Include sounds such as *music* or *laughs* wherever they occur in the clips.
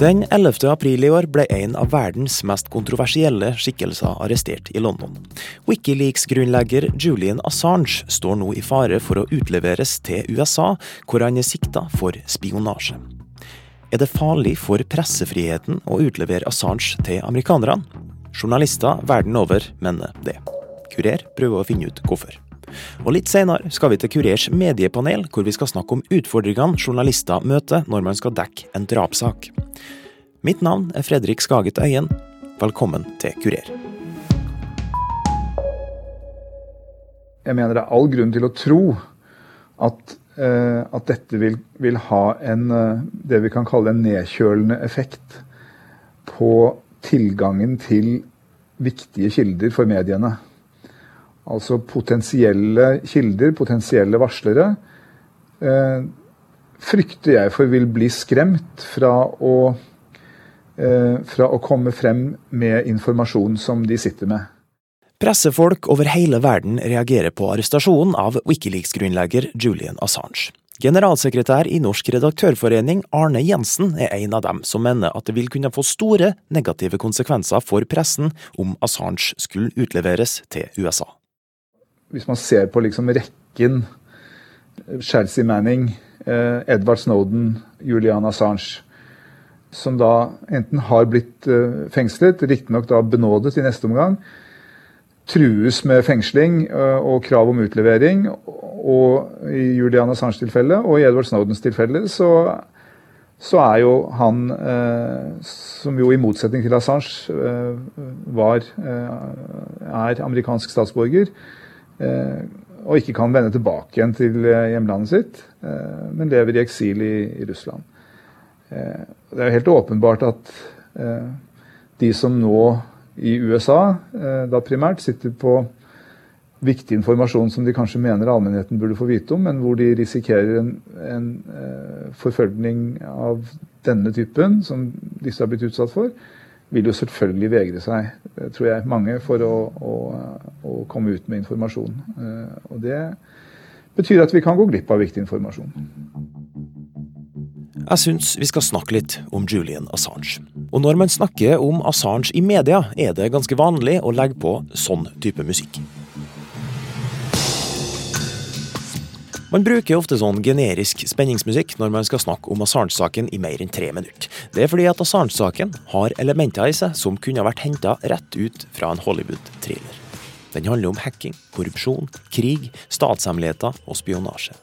Den 11. april i år ble en av verdens mest kontroversielle skikkelser arrestert i London. Wikileaks-grunnlegger Julian Assange står nå i fare for å utleveres til USA, hvor han er sikta for spionasje. Er det farlig for pressefriheten å utlevere Assange til amerikanerne? Journalister verden over mener det. Kurer prøver å finne ut hvorfor. Og litt senere skal vi til Kurers mediepanel, hvor vi skal snakke om utfordringene journalister møter når man skal dekke en drapssak. Mitt navn er Fredrik Skaget Øyen. Velkommen til Kurer. Jeg mener det er all grunn til å tro at, eh, at dette vil, vil, ha en, eh, det vi kan kalle en nedkjølende effekt på tilgangen til viktige kilder for mediene altså potensielle kilder, potensielle varslere, eh, frykter jeg for vil bli skremt fra å, eh, fra å komme frem med informasjon som de sitter med. Pressefolk over hele verden reagerer på arrestasjonen av Wikileaks-grunnlegger Julian Assange. Generalsekretær i Norsk redaktørforening Arne Jensen er en av dem som mener at det vil kunne få store negative konsekvenser for pressen om Assange skulle utleveres til USA hvis man ser på liksom rekken Chelsea Manning, eh, Edward Snowden, Julian Assange, som da enten har blitt eh, fengslet, riktignok da benådet i neste omgang, trues med fengsling eh, og krav om utlevering. Og i Julian Assange tilfelle og i Edward Snowdens tilfelle så, så er jo han, som jo i motsetning til Assange var, er amerikansk statsborger, og ikke kan vende tilbake igjen til eh, hjemlandet sitt, eh, men lever i eksil i, i Russland. Det er jo helt åpenbart at de som nå i USA da primært sitter på viktig informasjon som de kanskje mener allmennheten burde få vite om, men hvor de risikerer en, en forfølgning av denne typen, som disse har blitt utsatt for, vil jo selvfølgelig vegre seg, tror jeg, mange, for å, å, å komme ut med informasjon. Eh, og det betyr at vi kan gå glipp av viktig informasjon. Jeg syns vi skal snakke litt om Julian Assange. Og når man snakker om Assange i media, er det ganske vanlig å legge på sånn type musikk. Man bruker ofte sånn generisk spenningsmusikk når man skal snakke om Assange-saken i mer enn tre minutter. Det er fordi at Assange-saken har elementer i seg som kunne vært henta rett ut fra en Hollywood-thriller. Den handler om hacking, korrupsjon, krig, statshemmeligheter og spionasje.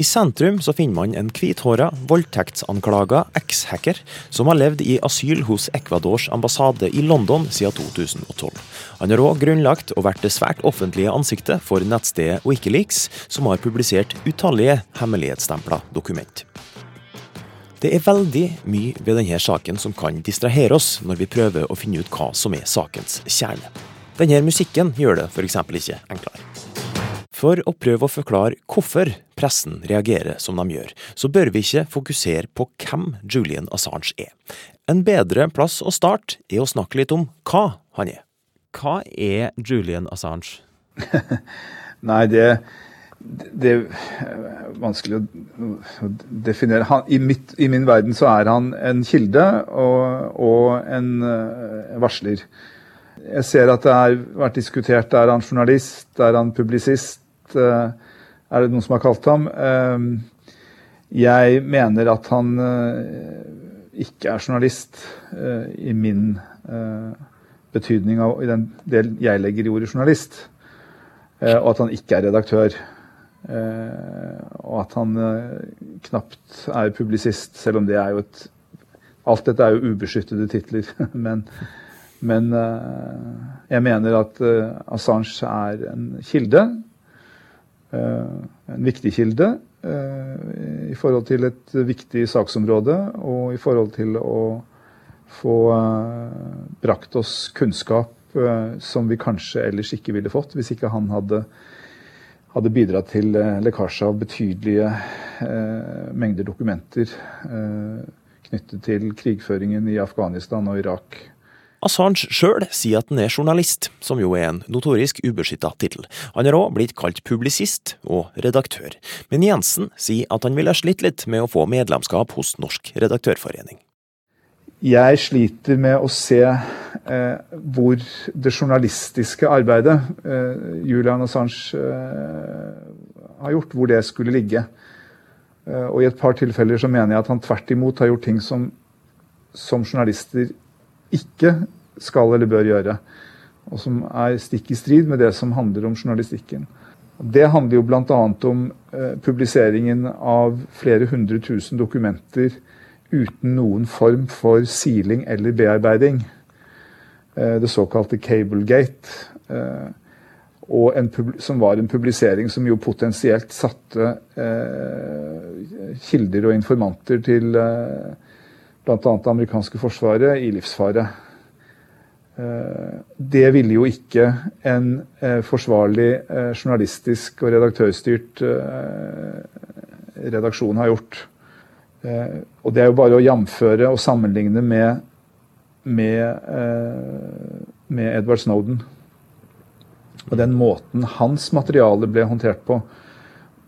I sentrum så finner man en hvithåra, voldtektsanklaga eks-hacker som har levd i asyl hos Ecuadors ambassade i London siden 2012. Han har òg grunnlagt og vært det svært offentlige ansiktet for nettstedet Wikileaks, som har publisert utallige hemmelighetsstempla dokument. Det er veldig mye ved denne saken som kan distrahere oss når vi prøver å finne ut hva som er sakens kjerne. Denne musikken gjør det f.eks. ikke enklere. For å prøve å forklare hvorfor pressen reagerer som de gjør, så bør vi ikke fokusere på hvem Julian Assange er. En bedre plass å starte er å snakke litt om hva han er. Hva er Julian Assange? *laughs* Nei, det, det er vanskelig å definere. Han, i, mitt, i, min verden så er han en kilde og, og en uh, varsler. Jeg ser at det har vært diskutert er han journalist, er han publisist, Eh, er det noen som har kalt ham. Eh, jeg mener at han eh, ikke er journalist i min betydning av i den del jeg legger i ordet journalist. Og at han ikke er redaktør. Og at han knapt er publisist, selv om det er jo et Alt dette er jo ubeskyttede titler. *laughs* Men, men jeg mener at Assange er en kilde en viktig kilde eh, i forhold til et viktig saksområde og i forhold til å få eh, brakt oss kunnskap som vi kanskje ellers ikke ville fått hvis ikke han hadde, hadde bidratt til lekkasje av betydelige mengder dokumenter knyttet til krigføringen i Afghanistan og Irak Assange sjøl sier at han er journalist, som jo er en notorisk ubeskytta tittel. Han har òg blitt kalt publisist og redaktør, men Jensen sier at han ville slitt litt med å få medlemskap hos Norsk redaktørforening. jeg sliter med å se eh, hvor det journalistiske arbeidet eh, Julian Assange eh, har gjort, hvor det skulle ligge. Eh, og i et par tilfeller så mener jeg at han tvert imot har gjort ting som, som journalister ikke skal eller bør gjøre. Og som er stikk i strid med det som handler om journalistikken. Det handler jo bl.a. om eh, publiseringen av flere hundre tusen dokumenter uten noen form for siling eller bearbeiding. Eh, det såkalte Cablegate. Eh, som var en publisering som jo potensielt satte eh, kilder og informanter til eh, bl.a. det amerikanske forsvaret i livsfare. Eh, det ville jo ikke en eh, forsvarlig eh, journalistisk og redaktørstyrt redaksjon ha gjort. Og det er jo bare å jamføre og sammenligne med, med, med Edward Snowden. Og den måten hans materiale ble håndtert på,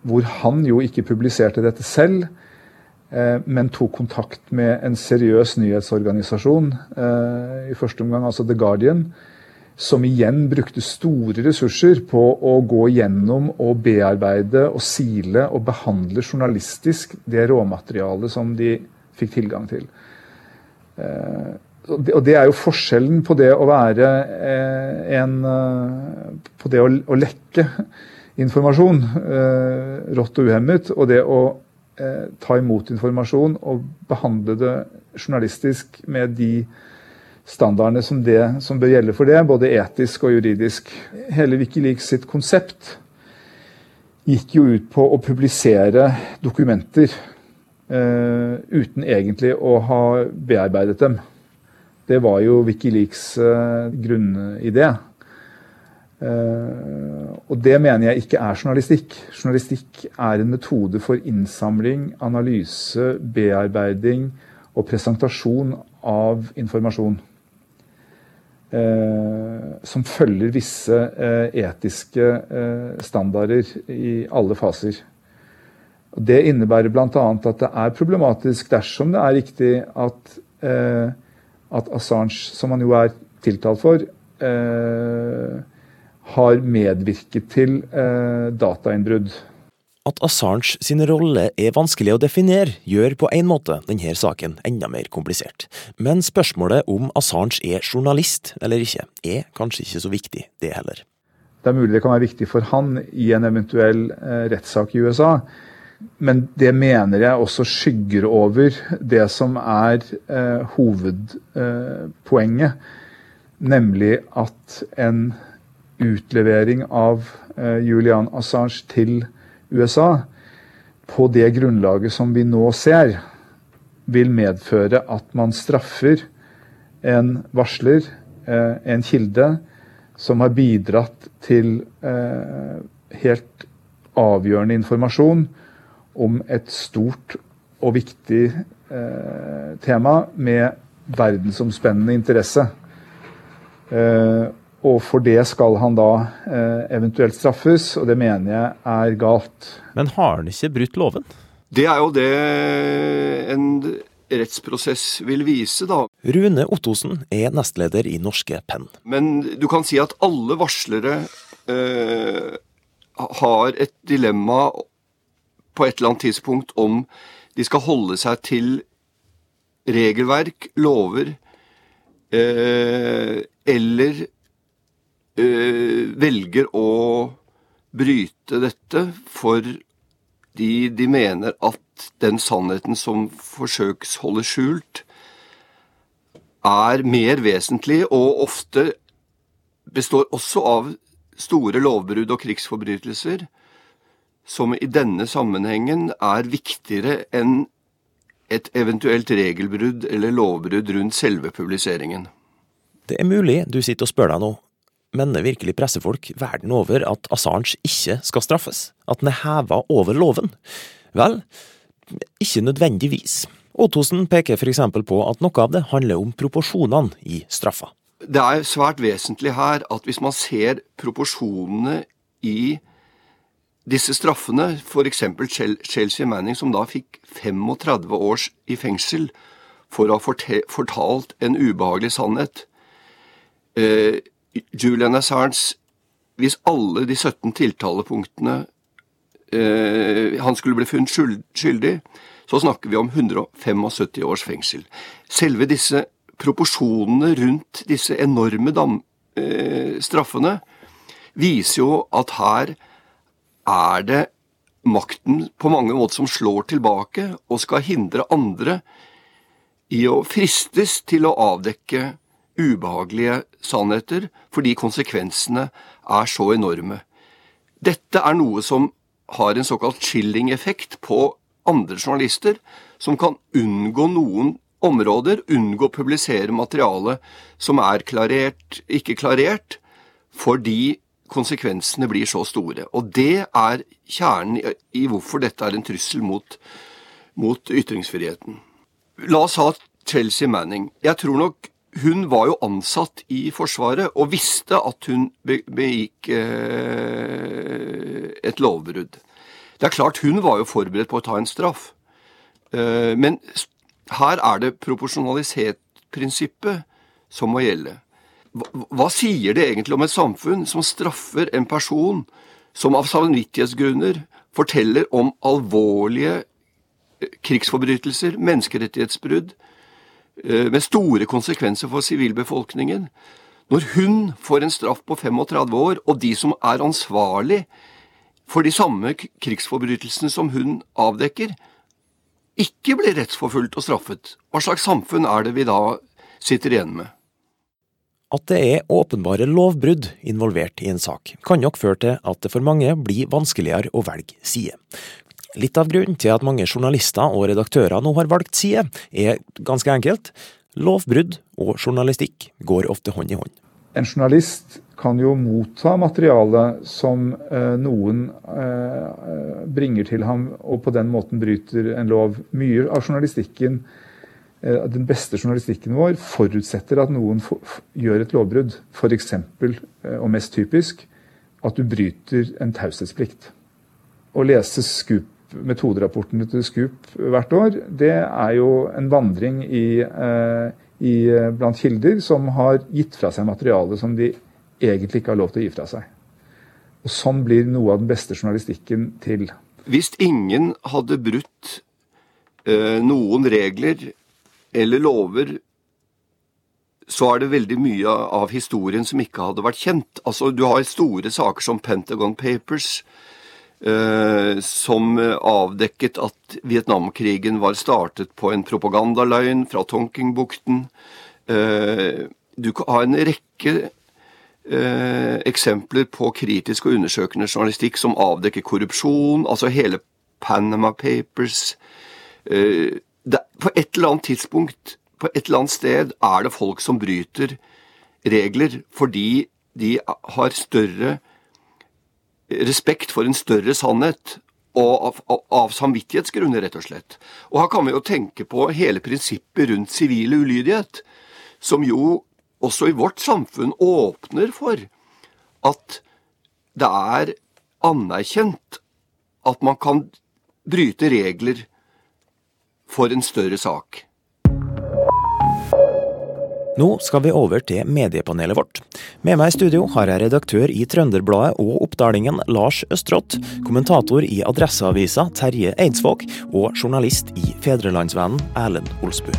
hvor han jo ikke publiserte dette selv, men tok kontakt med en seriøs nyhetsorganisasjon, i første omgang altså The Guardian, som igjen brukte store ressurser på å gå gjennom og bearbeide og sile og behandle journalistisk det råmaterialet som de fikk tilgang til. Eh, og det er jo forskjellen på det å være eh, en eh, På det å, lekke informasjon rått og uhemmet, og det å ta imot informasjon og behandle det journalistisk med de standardene som, det, som bør gjelde for det, både etisk og juridisk. Hele Wikileaks sitt konsept gikk jo ut på å publisere dokumenter eh, uten egentlig å ha bearbeidet dem. Det var jo Wikileaks eh, grunnidé. Uh, og det mener jeg ikke er journalistikk. Journalistikk er en metode for innsamling, analyse, bearbeiding og presentasjon av informasjon. Eh, som følger visse eh, etiske eh, standarder i alle faser. Det innebærer bl.a. at det er problematisk dersom det er riktig at, at Assange, som han jo er tiltalt for, har medvirket til datainnbrudd. At Assange sin rolle er vanskelig å definere, gjør på en måte denne saken enda mer komplisert. Men spørsmålet om Assange er journalist eller ikke, er kanskje ikke så viktig, det heller. Det er mulig det kan være viktig for han i en eventuell eh, rettssak i USA. Men det mener jeg også skygger over det som er eh, hovedpoenget. Eh, nemlig at en utlevering av eh, Julian Assange til USA, på det grunnlaget som vi nå ser, vil medføre at man straffer en varsler, eh, en kilde, som har bidratt til eh, helt avgjørende informasjon om et stort og viktig tema med verdensomspennende interesse. Og for det skal han da eh, eventuelt straffes, og det mener jeg er galt. Men har han ikke brutt loven? Det er jo det en rettsprosess vil vise, da. Rune Ottosen er nestleder i Norske Penn. Men du kan si at alle varslere eh, har et dilemma på et eller annet tidspunkt om de skal holde seg til regelverk, lover, eh, eller velger å bryte dette fordi de mener at den sannheten som forsøks holde skjult, er mer vesentlig og ofte består også av store lovbrudd og krigsforbrytelser, som i denne sammenhengen er viktigere enn et eventuelt regelbrudd eller lovbrudd rundt selve publiseringen. Det er mulig du sitter og spør deg nå, mener virkelig pressefolk verden over at Assange ikke skal straffes? At den er heva over loven? Vel, ikke nødvendigvis. Ottosen peker f.eks. på at noe av det handler om proporsjonene i straffa. Det er svært vesentlig her at hvis man ser proporsjonene i disse straffene, f.eks. Chelsea Manning, som da fikk 35 års i fengsel, for å ha fortalt en ubehagelig sannhet. Julian Assange, hvis alle de 17 tiltalepunktene eh, han skulle bli funnet skyldig, så snakker vi om 175 års fengsel. Selve disse proporsjonene rundt disse enorme dam, eh, straffene viser jo at her er det makten på mange måter som slår tilbake og skal hindre andre i å fristes til å avdekke ubehagelige sannheter fordi konsekvensene er så enorme. Dette er noe som har en såkalt chilling-effekt på andre journalister, som kan unngå noen områder, unngå å publisere materiale som er klarert, ikke klarert, fordi konsekvensene blir så store. Og det er kjernen i hvorfor dette er en trussel mot, mot ytringsfriheten. La oss ha Chelsea Manning. Jeg tror nok hun var jo ansatt i Forsvaret og visste at hun begikk eh, et lovbrudd. Det er klart hun var jo forberedt på å ta en straff. Eh, men her er det proporsjonalitetsprinsippet som må gjelde. Hva, sier det egentlig om et samfunn som straffer en person som av samvittighetsgrunner forteller om alvorlige eh, krigsforbrytelser, menneskerettighetsbrudd, med store konsekvenser for sivilbefolkningen. Når hun får en straff på 35 år, og de som er ansvarlig for de samme krigsforbrytelsene som hun avdekker, ikke blir rettsforfulgt og straffet, hva slags samfunn er det vi da sitter igjen med? At det er åpenbare lovbrudd involvert i en sak, kan nok føre til at det for mange blir vanskeligere å velge side. Litt av grunnen til at mange journalister og redaktører nå har valgt side, er ganske enkelt. Lovbrudd og journalistikk går ofte hånd i hånd. En journalist kan jo motta materiale som eh, noen eh, bringer til ham, og på den måten bryter en lov. Mye av journalistikken, eh, den beste journalistikken vår, forutsetter at noen gjør et lovbrudd. F.eks., eh, og mest typisk, at du bryter en taushetsplikt. Å lese Scoop metoderapportene til Scoop hvert år, det er jo en vandring i, eh, i, eh, blant kilder som har gitt fra seg materiale som de egentlig ikke har lov til å gi fra seg. Og Sånn blir noe av den beste journalistikken til. Hvis ingen hadde brutt eh, noen regler eller lover, så er det veldig mye av historien som ikke hadde vært kjent. Altså, Du har store saker som Pentagon Papers, som avdekket at Vietnamkrigen var startet på en propagandaløgn fra Tonkingbukten. Du du har en rekke eh, eksempler på kritisk og undersøkende journalistikk som avdekker korrupsjon, altså hele Panama Papers. på et eller annet tidspunkt, på et eller annet sted, er det folk som bryter regler fordi de har større respekt for en større sannhet. Og av, av, av, samvittighetsgrunner, rett og slett. Og her kan vi jo tenke på hele prinsippet rundt sivil ulydighet, som jo også i vårt samfunn åpner for at det er anerkjent at man kan bryte regler for en større sak. Nå skal vi over til mediepanelet vårt. Med meg i studio har jeg redaktør i Trønderbladet og Oppdalingen Lars Østrått, kommentator i Adresseavisa Terje Eidsvåg og journalist i Fedrelandsvennen Erlend Olsbu.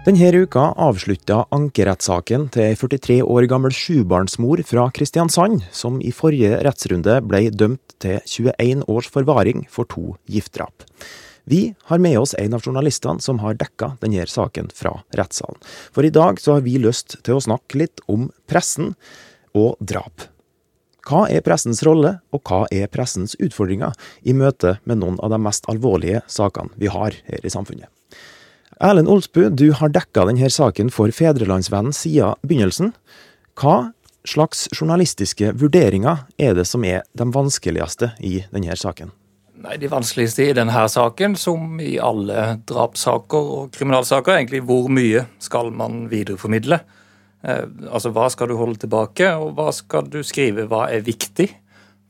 Denne uka avslutta ankerettssaken til ei 43 år gammel sjubarnsmor fra Kristiansand, som i forrige rettsrunde ble dømt til 21 års forvaring for to giftdrap. Vi har med oss en av journalistene som har dekka denne saken fra rettssalen. For i dag så har vi lyst til å snakke litt om pressen og drap. Hva er pressens rolle, og hva er pressens utfordringer i møte med noen av de mest alvorlige sakene vi har her i samfunnet? Erlend Olsbu, du har dekka denne saken for Fedrelandsvennen siden begynnelsen. Hva slags journalistiske vurderinger er det som er de vanskeligste i denne saken? Nei, De vanskeligste i denne saken, som i alle drapssaker og kriminalsaker, er egentlig hvor mye skal man videreformidle. Eh, altså hva skal du holde tilbake, og hva skal du skrive? Hva er viktig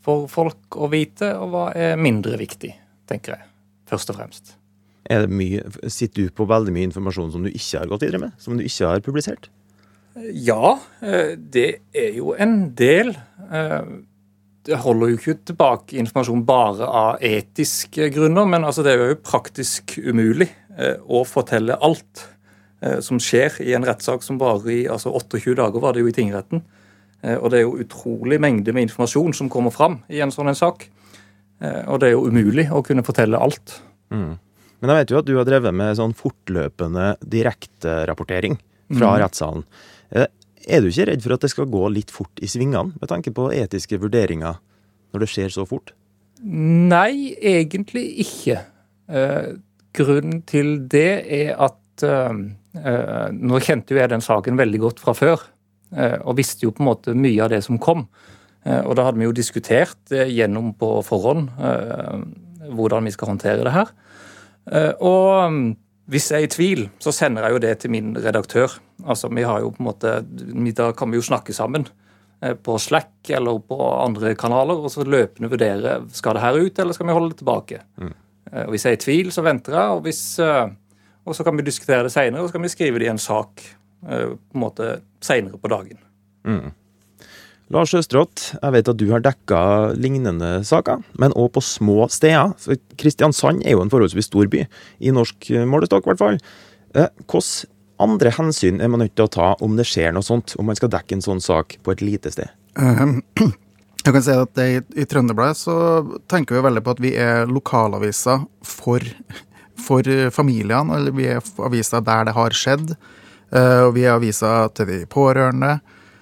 for folk å vite, og hva er mindre viktig, tenker jeg. Først og fremst. Er det mye, sitter du på veldig mye informasjon som du ikke har gått videre med? Som du ikke har publisert? Ja, eh, det er jo en del. Eh, holder jo ikke tilbake informasjon bare av etiske grunner, men altså det er jo praktisk umulig eh, å fortelle alt som skjer i en rettssak som varer i altså 28 dager, var det jo i tingretten. Og det er jo utrolig mengde med informasjon som kommer fram i en sånn en sak. Og det er jo umulig å kunne fortelle alt. Mm. Men jeg vet jo at du har drevet med sånn fortløpende direkterapportering fra mm. rettssalen. Eh, er du ikke redd for at det skal gå litt fort i svingene, med tanke på etiske vurderinger, når det skjer så fort? Nei, egentlig ikke. Eh, grunnen til det er at eh, eh, Nå kjente jo jeg den saken veldig godt fra før, eh, og visste jo på en måte mye av det som kom. Eh, og da hadde vi jo diskutert gjennom på forhånd hvordan vi skal håndtere det her. Og hvis jeg er i tvil, så sender jeg jo det til min redaktør. Altså, vi har jo på en måte, Da kan vi jo snakke sammen eh, på Slack eller på andre kanaler og så løpende vurdere skal det her ut, eller skal vi holde det tilbake. Mm. Eh, og Hvis jeg er i tvil, så venter jeg, og, hvis, eh, og så kan vi diskutere det seinere, og så kan vi skrive det i en sak på en måte seinere på dagen. Mm. Lars Østrått, jeg vet at du har dekka lignende saker, men òg på små steder. Kristiansand er jo en forholdsvis stor by, i norsk målestokk i hvert fall. Hvilke andre hensyn er man nødt til å ta om det skjer noe sånt, om man skal dekke en sånn sak på et lite sted? Ehm, *clears throat* jeg kan si at I, i Trønderbladet så tenker vi veldig på at vi er lokalaviser for, for familiene. Eller vi er aviser der det har skjedd. Eh, og vi er aviser til de pårørende.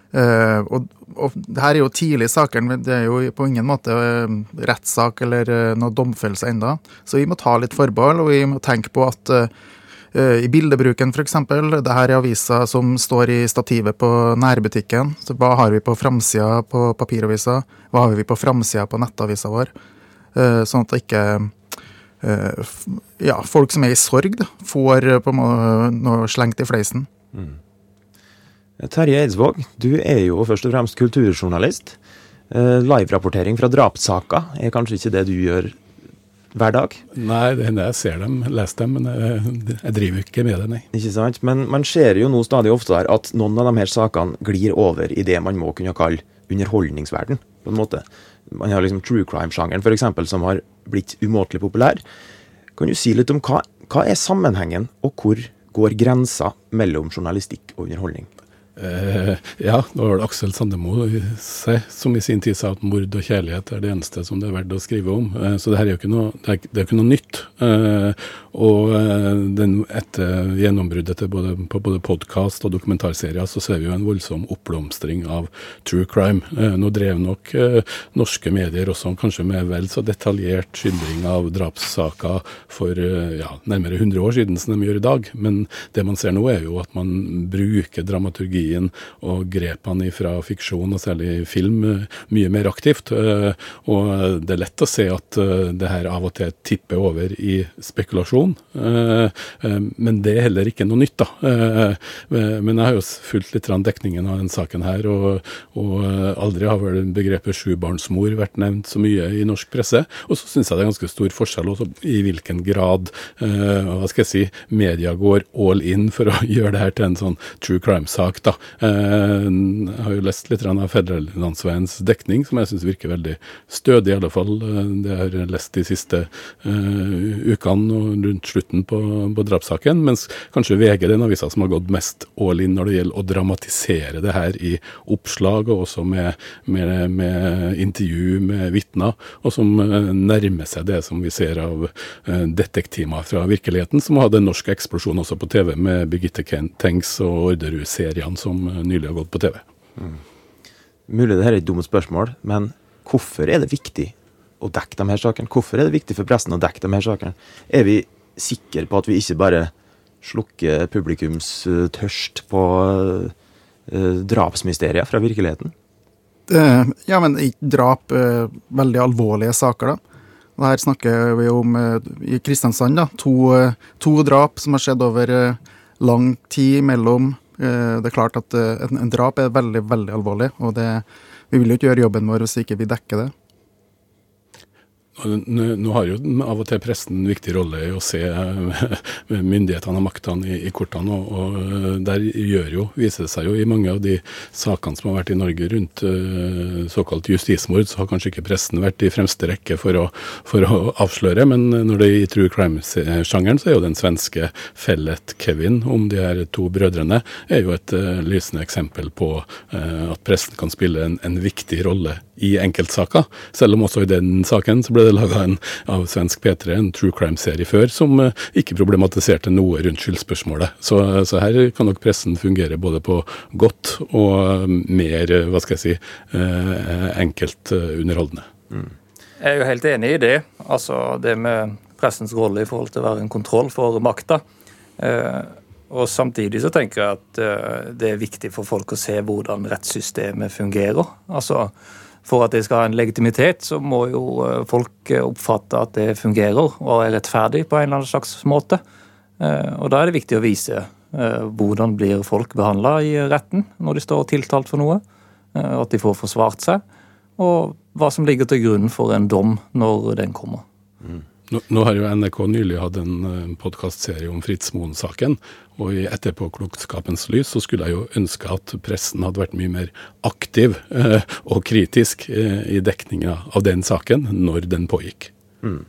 Uh, og, og det her er jo tidlig i saken, det er jo på ingen måte uh, rettssak eller noe domfellelse enda. Så vi må ta litt forbehold, og vi må tenke på at i bildebruken f.eks. Det her er aviser som står i stativet på nærbutikken. Så hva har vi på framsida på papiravisa? Hva har vi på framsida på nettavisa vår? sånn at ikke ja, folk som er i sorg, da, får på noe slengt i fleisen. Mm. Terje Eidsvåg, du er jo først og fremst kulturjournalist. Eh, live-rapportering fra drapssaker er kanskje ikke det du gjør hver dag? Nei, det hender jeg ser dem, leser dem, men jeg, jeg, driver ikke med det, nei. Ikke sant. Men man ser jo nå stadig oftere at noen av de her sakene glir over i det man må kunne kalle underholdningsverden, på en måte. Man har liksom true crime-sjangeren, f.eks., som har blitt umåtelig populær. Kan du si litt om hva, hva er sammenhengen, og hvor går grensa mellom journalistikk og underholdning? Eh, ja, det var vel Aksel Sandemo som i sin tid sa at mord og kjærlighet er det eneste som det er verdt å skrive om. Eh, så det her er jo ikke noe, det er, det er ikke noe nytt. Eh, og den, etter gjennombruddet både, på både podkast og dokumentarserier, så ser vi jo en voldsom oppblomstring av true crime. Nå drev nok norske medier også kanskje med vel så detaljert skildring av drapssaker for ja, nærmere 100 år siden som de gjør i dag. Men det man ser nå, er jo at man bruker dramaturgi fantasien og grepene fra fiksjon, og særlig film, eh, mye mer aktivt. Eh, og det er lett å se at eh, det her av og til tipper over i spekulasjon. Men det er heller ikke noe nytt, da. Men jeg har jo fulgt litt dekningen av denne saken her, og, og aldri har vel begrepet sjubarnsmor vært nevnt så mye i norsk presse. Og så syns jeg det er ganske stor forskjell også i hvilken grad hva skal jeg si, media går all in for å *laughs* gjøre det her til en sånn true crime-sak. da. Eh, jeg har jo lest litt av Fedrelandsveiens dekning, som jeg syns virker veldig stødig, i alle fall. Eh, det har jeg lest de siste uh, ukene og rundt slutten på, på drapssaken. Mens kanskje VG er den avisa som har gått mest all in når det gjelder å dramatisere det her i oppslag, og også med, med, med intervju med vitner, og som nærmer seg det som vi ser av detektimer fra virkeligheten, som hadde en norsk eksplosjon også på TV med Birgitte Tengs og Orderud-seriene som eh, nylig har gått på TV. Mm. Mulig det her er et dumt spørsmål, men hvorfor er det viktig å dekke de her sakene? Hvorfor er det viktig for pressen å dekke de her sakene? Er vi sikre på at vi ikke bare slukker publikums eh, tørst på uh, drapsmysterier fra virkeligheten? Ja, men drap Veldig alvorlige saker, da. Og her snakker vi om i Kristiansand da, to, to, drap som har skjedd over lang tid mellom Eh, det er klart at eh, en drap er veldig, veldig alvorlig, og det, vi vil jo ikke gjøre jobben vår hvis ikke vi dekker det. Nå har jo av og til pressen en viktig rolle i å se myndighetene og maktene i, i kortene, og, og, der gjør jo, viser det seg jo i mange av de sakene som har vært i Norge rundt uh, såkalt justismord, så har kanskje ikke pressen vært i fremste rekke for å, for å avsløre, men når det er i true crime-sjangeren, så er jo den svenske fellet Kevin om de her to brødrene er jo et lysende eksempel på at pressen kan spille en, en viktig rolle i enkeltsaker. Selv om også i den saken så ble det laga av svensk P3 en true crime-serie før som uh, ikke problematiserte noe rundt skyldspørsmålet. Så, så, her kan nok pressen fungere både på godt og mer, hva skal jeg si, enkelt underholdende. Mm. Jeg er jo helt enig i det. Altså det med pressens rolle i forhold til å være en kontroll for makta. Og Samtidig så tenker jeg at det er viktig for folk å se hvordan rettssystemet fungerer. Altså for at det skal ha en legitimitet, så må jo eh, folk eh, oppfatte at det fungerer og er rettferdig på en eller annen slags måte. Eh, og Da er det viktig å vise hvordan blir folk behandla i retten når de står tiltalt for noe. At de får forsvart seg. Og hva som ligger til grunn for en dom når den kommer. Mm. Nå, nå, har jo NRK nylig hatt en podkastserie om Fritz Moen-saken. Og i etterpåklokskapens lys så skulle jeg jo ønske at pressen hadde vært mye mer aktiv eh, og kritisk eh, i dekninga av den saken når den pågikk. Mm.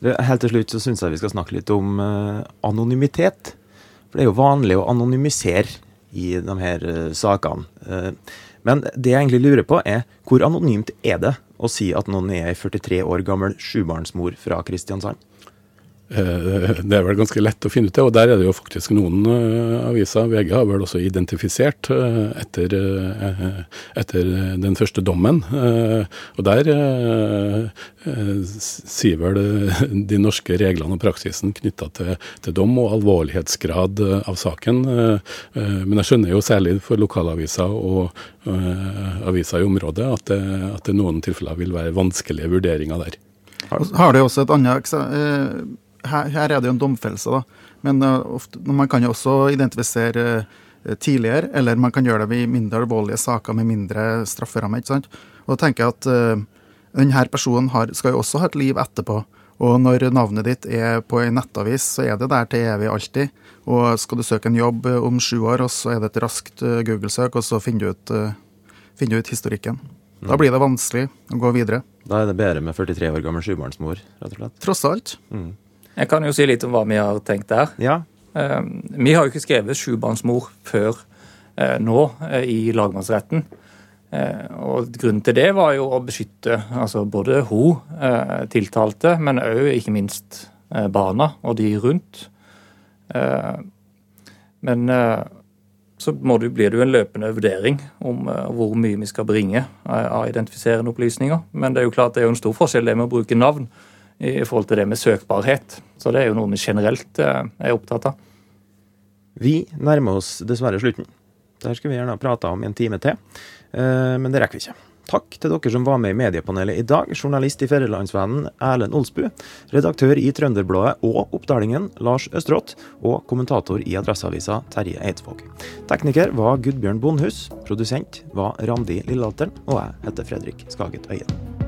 Du, helt til slutt så syns jeg vi skal snakke litt om eh, anonymitet. For det er jo vanlig å anonymisere i de her eh, sakene. Eh, men det jeg egentlig lurer på, er hvor anonymt er det å si at noen er ei 43 år gammel sjubarnsmor fra Kristiansand? Eh, det er vel ganske lett å finne ut det, og der er det jo faktisk noen uh, aviser. VG har vel også identifisert uh, etter, etter, den første dommen. og der sier vel de norske reglene og praksisen knytta til, til, dom og alvorlighetsgrad av saken. men jeg skjønner jo særlig for lokalaviser og aviser i området at det, at det noen tilfeller vil være vanskelige vurderinger der. Har du også et annet? Her, her, er det jo en domfellelse, da. Men uh, ofte, man kan jo også identifisere uh, tidligere, eller man kan gjøre det i mindre alvorlige saker med mindre strafferamme. ikke sant? Og da tenker jeg at uh, denne personen har, skal jo også ha et liv etterpå. Og når navnet ditt er på ei nettavis, så er det der til evig alltid. Og skal du søke en jobb om sju år, og så er det et raskt Google-søk, og så finner du ut, finner du ut historikken. Da mm. blir det vanskelig å gå videre. Da er det bedre med 43 år gammel sjubarnsmor, rett og slett? Tross alt. Mm. Jeg kan jo si litt om hva vi har tenkt der. Ja. Uh, vi har jo ikke skrevet sjubarnsmor før uh, nå uh, i lagmannsretten. Og Grunnen til det var jo å beskytte altså både hun tiltalte, men òg ikke minst barna og de rundt. Men så det, blir det jo en løpende vurdering om hvor mye vi skal bringe av identifiserende opplysninger. Men det er jo klart det er jo en stor forskjell det med å bruke navn i forhold til det med søkbarhet. Så det er jo noe vi generelt eh, er opptatt av. Vi nærmer oss dessverre slutten. Dette skulle vi gjerne ha prata om en time til, eh, men det rekker vi ikke. Takk til dere som var med i mediepanelet i dag. Journalist i Fedrelandsvennen Erlend Olsbu. Redaktør i Trønderbladet og Oppdalingen Lars Østrått. Og kommentator i Adresseavisa Terje Eidsvåg. Tekniker var Gudbjørn Bondhus. Produsent var Randi Lillealteren. Og jeg heter Fredrik Skaget Øyen.